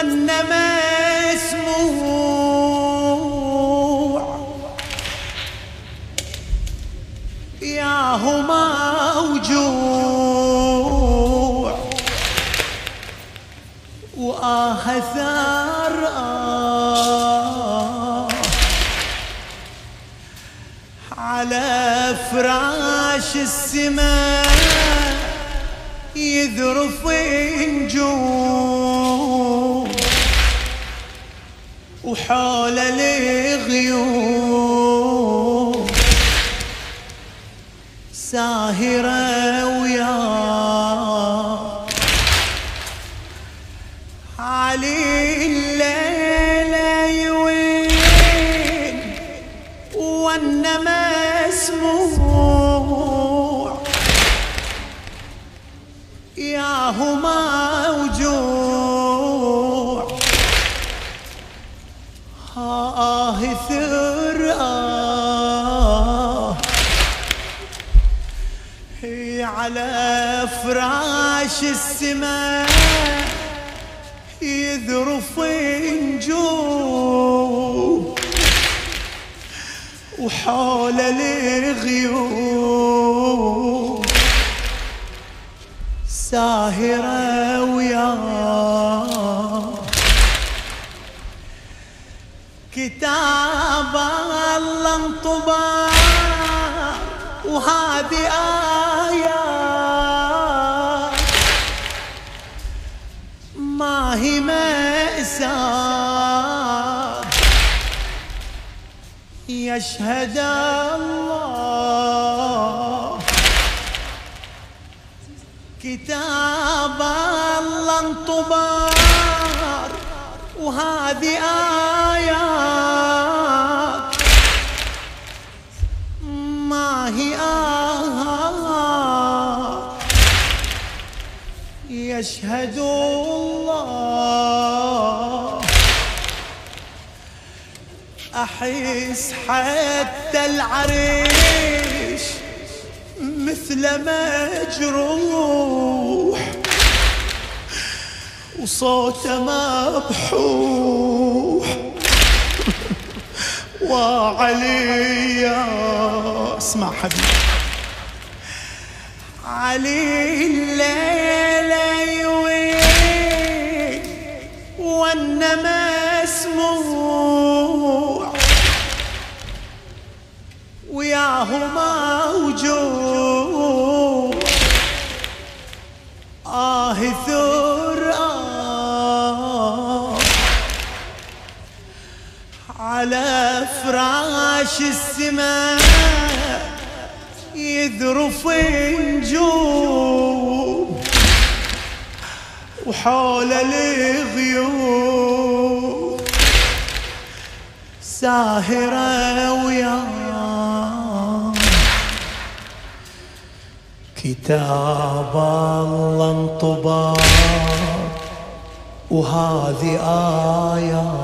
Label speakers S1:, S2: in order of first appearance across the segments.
S1: وانما مسموع ياهو موجوع وآه ثار آه على فراش السماء يذرف نجوم وحول الغيوم ساهرة وياه فراش السماء يذرف نجوم وحول الغيوم ساهرة وياه كتاب الله انطبع وهذه هي مأساة يشهد الله. كتاب الله انطبار وهذه آيات. ما هي آيات يشهد الله. أحس حتى العريش مثل مجروح وصوته مبحوح. وعلي اسمع حبيبي. علي الليلة يوين وانما مسموع وياه موجوع آه ثر آه على فراش السماء. يذرف نجوم وحول الغيوم ساهرة وياه كتاب الله انطبع وهذه آيات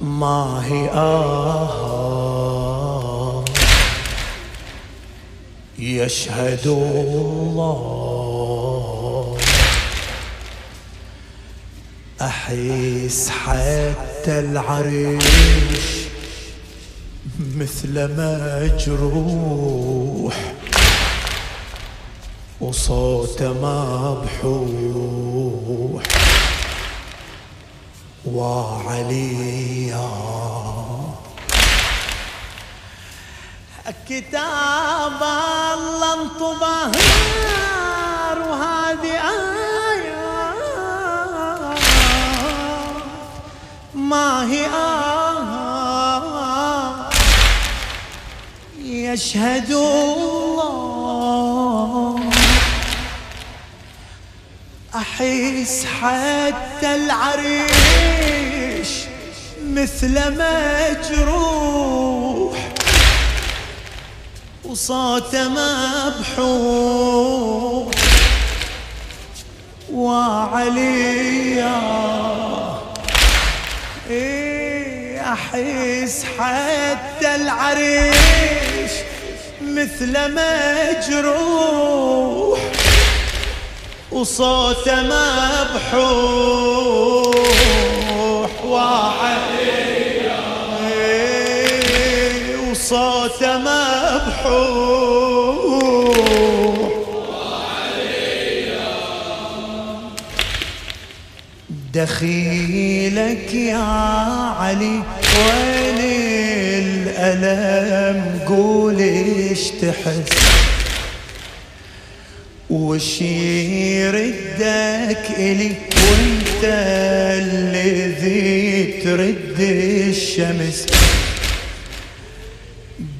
S1: ما هي آه يشهد الله. أحس حتى العريش مثل مجروح وصوته مبحوح. وعليا كتاب الله انطبهار وهذه آية ما هي آه يشهد الله. أحس حتى العريش مثل مجروح. وصوته مبحوح وعليا إيه أحس حتى العريش مثل مجروح. وصوته مبحوح وعلي وصوته دخيلك يا علي وين الألم قول إيش تحس. وش يردك إلي وانت الذي ترد الشمس.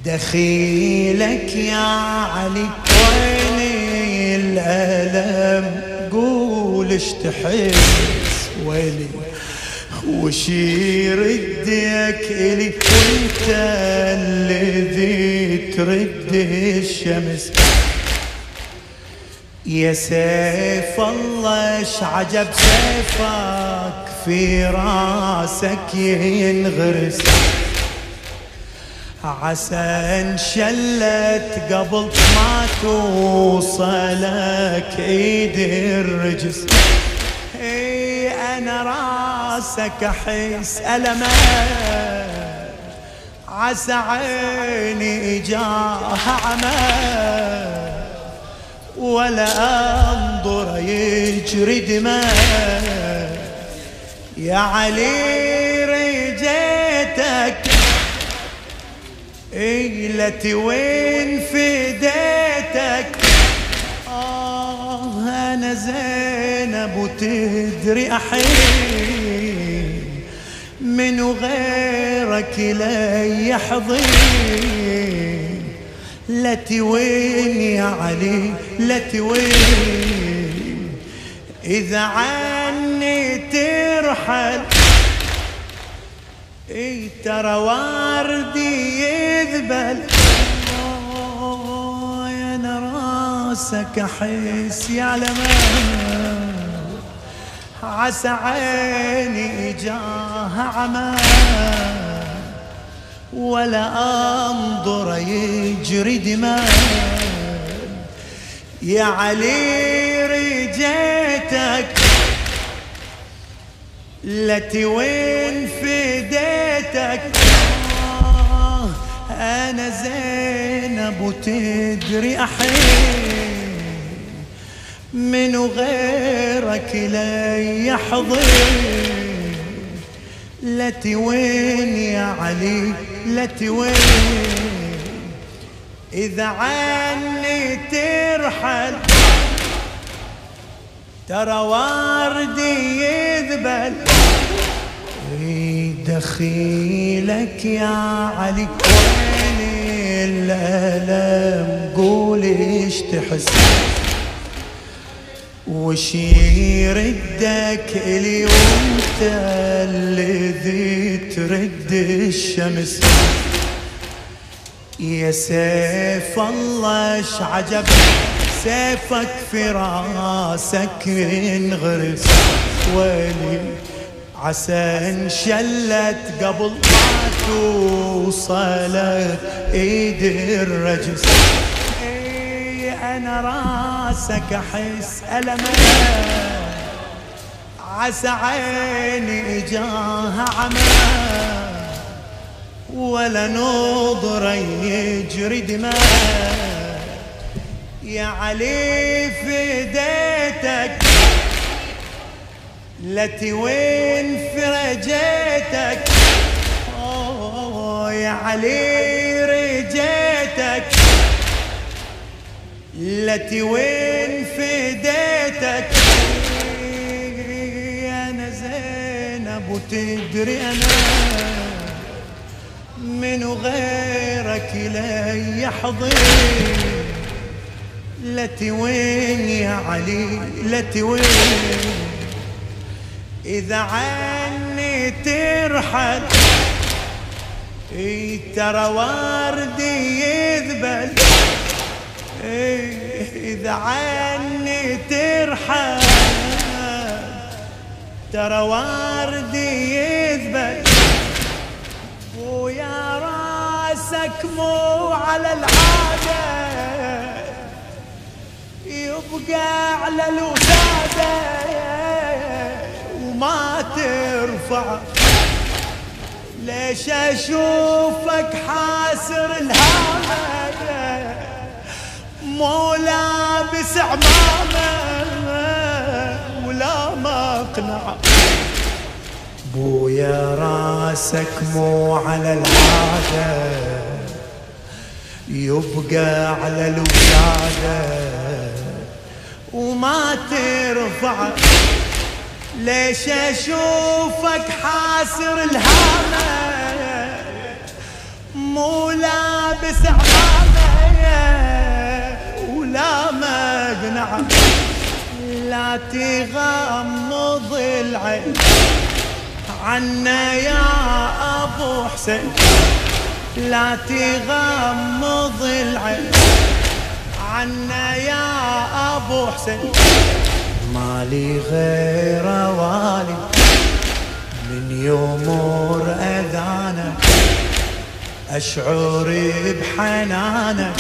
S1: دخيلك يا علي وين الألم؟ قول إيش تحس ويلي. وش يردك إلي وانت الذي ترد الشمس. يا سيف الله اش عجب سيفك؟ في راسك ينغرس. عسى انشلت قبل ما توصلك إيد الرجس. إي أنا راسك أحس المه عسى عيني جاه عمى. ولا أنظر يجري دماء. يا علي رجيتك ايلتي وين فديتك آه أنا زينب وتدري أحين من غيرك لي يحضين لتي وين يا علي لتي وين إذا عني ترحل إي ترى وردي يذبل. يا أنا راسك احس يعلم عسى عيني جاه عمى ولا أنظر يجري دماء يا علي رجيتك لتي وين فديتك؟ آه أنا زينب وتدري احين من غيرك لي يحضن لتي وين يا علي؟ لتي وين؟ إذا عني ترحل ترى وردي يذبل. دخيلك يا علي. وين الألم قول إيش تحس؟ وش يردك إلي وانت الذي ترد الشمس. يا سيف الله اش عجب؟ سيفك في راسك ينغرس ويلي عسى انشلت قبل ما توصلت إيد الرجس. إي أنا راسك أحس المه عسى عيني جاه عمى. ولا نظر يجري دماء. يا علي فديتك لتي وين فرجيتك يا علي رجيتك. لتي وين فديتك أنا زينب وتدري أنا من غيرك لي يحضن لتي وين يا علي لتي وين إذا عني ترحل إيه ترى وردي يذبل. إيه إذا عني ترحل ترى وردي يذبل. ويا راسك مو على العادة يبقى على الوسادة وما ترفع. ليش أشوفك حاسر الهامة مو لابس عمامة ولا مقنع. بويا راسك مو على العادة يبقى على الولادة وما ترفع. ليش أشوفك حاسر الهامة؟ مو لابس عمامة ولا مقنع لا تغمض العين. عنا يا أبو حسين. لا تغمض العين. عنا أبو حسين. مالي غير والي من يمر اذانك اشعر بحنانك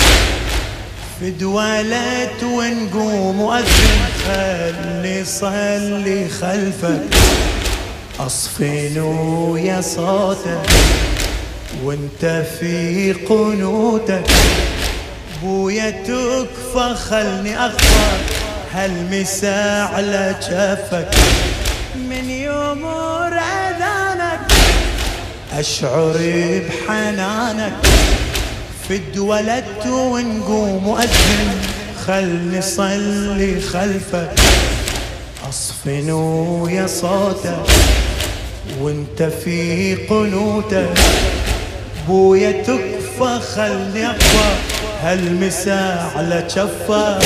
S1: فدولت ونقوم وأذن خلي صلي خلفك اصفن ويا صوتك وانت في قنوتك بويا تكفى خلني أغفر. هالمسا على جفك من يمر اذانك أشعر بحنانك. فد ولدت ونقوم واذن خلني صلي خلفك. اصفن ويا صوتك. وانت في قنوتك. بويا تكفى خلني اقفى هالمسا على جفا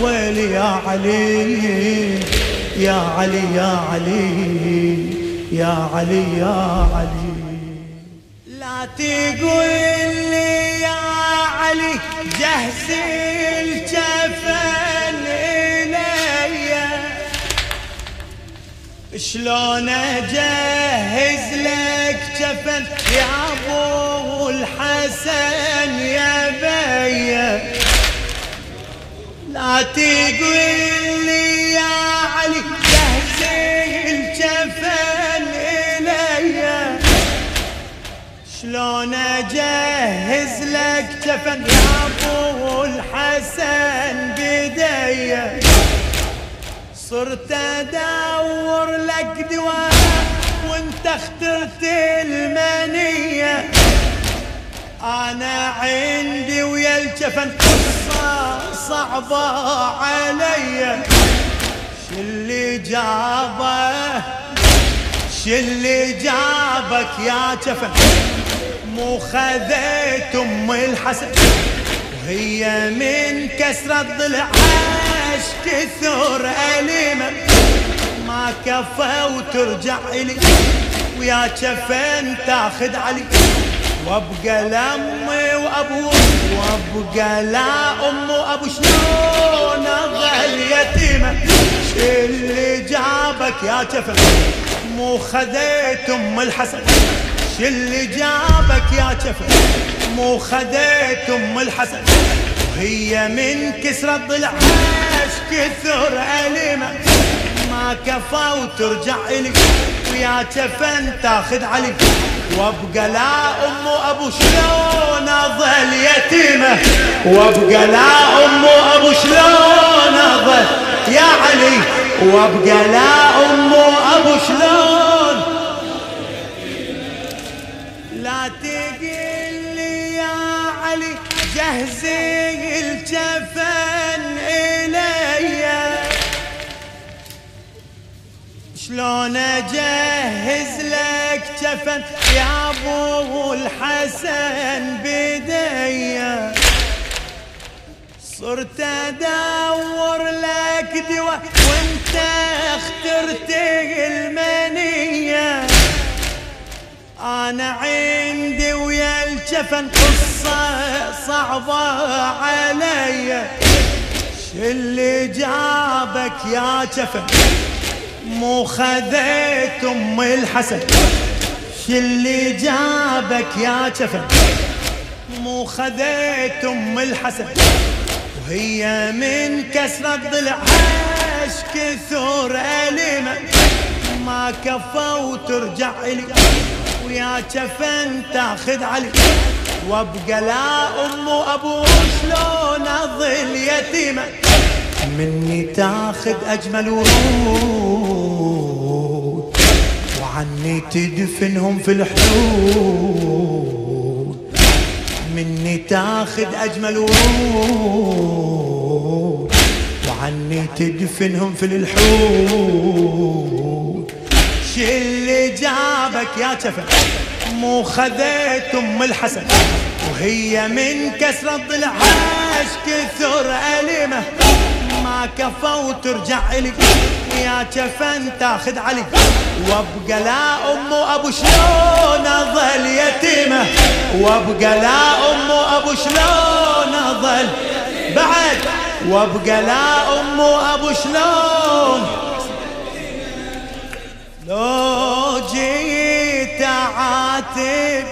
S1: ويلي يا علي؟ يا علي يا علي يا علي يا علي. لا تقول لي يا علي جهز الجفن إلي. شلون أجهز لك جفن يا أبو الحسن يا بي لا تقول لي يا علي جهز الجفن إلي شلون أجهز لك جفن يا أبو الحسن بدي صرت أدور لك دواء وانت اخترت المنيه أنا عندي ويا الجفن قصة صعبة علي. شلي جابه؟ شلي جابك يا جفن؟ مو خذيت أم الحسن. وهي من كسر الضلع عاش كثر أليمة. ما كفى وترجع إلي. ويا جفن تاخذ علي. وابقى لامي وابو وابقى لا ام وابو شلون اظل يتيمة؟ اللي جابك يا جفن مو خذيت أم الحسن. اللي جابك يا جفن مو خذيت أم الحسن. وهي من كسر الضلع. عاش كثر أليمة. ما كفى وترجع إلي ويا جفن تاخذ علي وابقى لا أم وابو شلون أظل يتيمه وابقى لا أم وابو شلون أظل يا علي؟ وابقى لا أم وابو شلون؟ لا تقل لي يا علي جهزي الجفن إلي. شلون أجهز لك جفن يا أبو الحسن بدي صرت أدور لك دواء وانت اخترت المنية. أنا عندي ويا الجفن قصة صعبة علي. اللي جابك يا جفن؟ مو خذيت أم الحسن. اللي جابك يا جفن. مو خذيت أم الحسن. وهي من كسر الضلع. عش كثر ألمة ما كفى وترجع لي ويا جفن تاخذ علي. وأبقى لا أم وأبو شلون أظل يتيمة. مني تاخذ أجمل ورود وعني تدفنهم في الحدود. مني تاخذ أجمل ورود وعني تدفنهم في الحدود اللي جابك يا جفن مو خذيت أم الحسن. وهي من كسر الضلع كثر ألمه كفى وترجع لي يا جفن تاخذ علي. وابقى لا أم أبو شلون أظل يتيمه وابقى لا أم أبو شلون أظل. بعد وابقى لا أم أبو شلون. لو جيت عاتب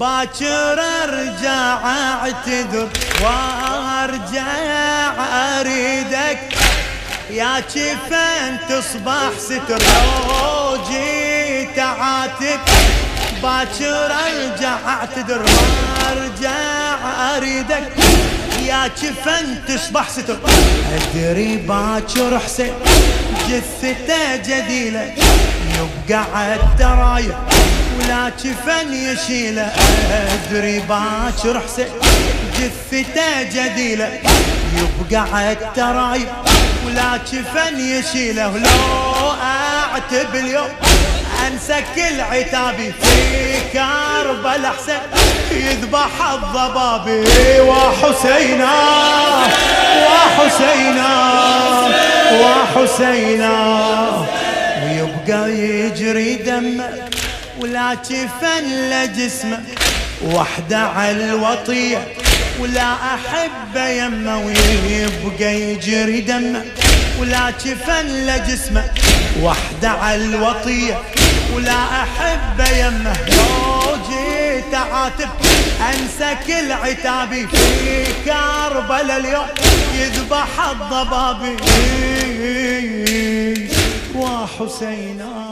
S1: باكر ارجع اعتذر وارجع اريدك. يا جفن تصبح ستر؟ لو جيت عاتب. باكر ارجع اعتذر وارجع اريدك. يا جفن تصبح ستر؟ ادري باكر حسين جثته جديلة يبقى عالدرايب ولا جفن يشيله أدري باكر حسين جثته جديلة. يبقى عالدرايب ولا جفن يشيله لو أعتب اليوم انسى كل عتابي في كربل احسن يذبح الضبابي وحسينا. وحسينا. وحسينا. ويبقى يجري دمه. ولا جفن لجسمه وحده على الوطيه ولا احبه يمه ويبقى يجري دمه. ولا جفن لجسمه وحده على الوطيه ولا احبه يمه. لو جيت عاتب. انسى كل عتابي في كربل اليوم. يذبح الضبابي وحسينا